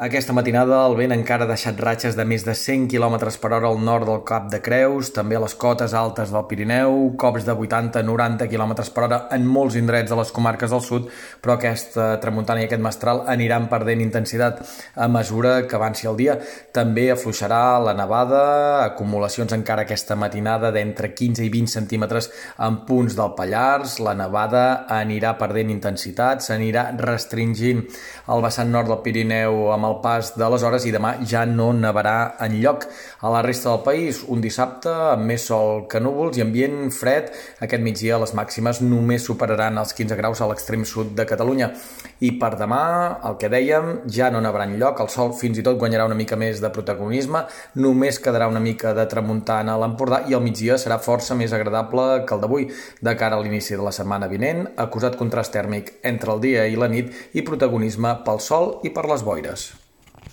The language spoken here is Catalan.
Aquesta matinada el vent encara ha deixat ratxes de més de 100 km per hora al nord del Cap de Creus, també a les cotes altes del Pirineu, cops de 80-90 km per hora en molts indrets de les comarques del sud, però aquesta tramuntana i aquest mestral aniran perdent intensitat a mesura que avanci el dia. També afluixarà la nevada, acumulacions encara aquesta matinada d'entre 15 i 20 centímetres en punts del Pallars, la nevada anirà perdent intensitat, s'anirà restringint el vessant nord del Pirineu amb el el pas de les hores i demà ja no nevarà en lloc. A la resta del país, un dissabte amb més sol que núvols i ambient fred. Aquest migdia les màximes només superaran els 15 graus a l'extrem sud de Catalunya. I per demà, el que dèiem, ja no nevarà en lloc. El sol fins i tot guanyarà una mica més de protagonisme. Només quedarà una mica de tramuntana a l'Empordà i el migdia serà força més agradable que el d'avui. De cara a l'inici de la setmana vinent, acusat contrast tèrmic entre el dia i la nit i protagonisme pel sol i per les boires.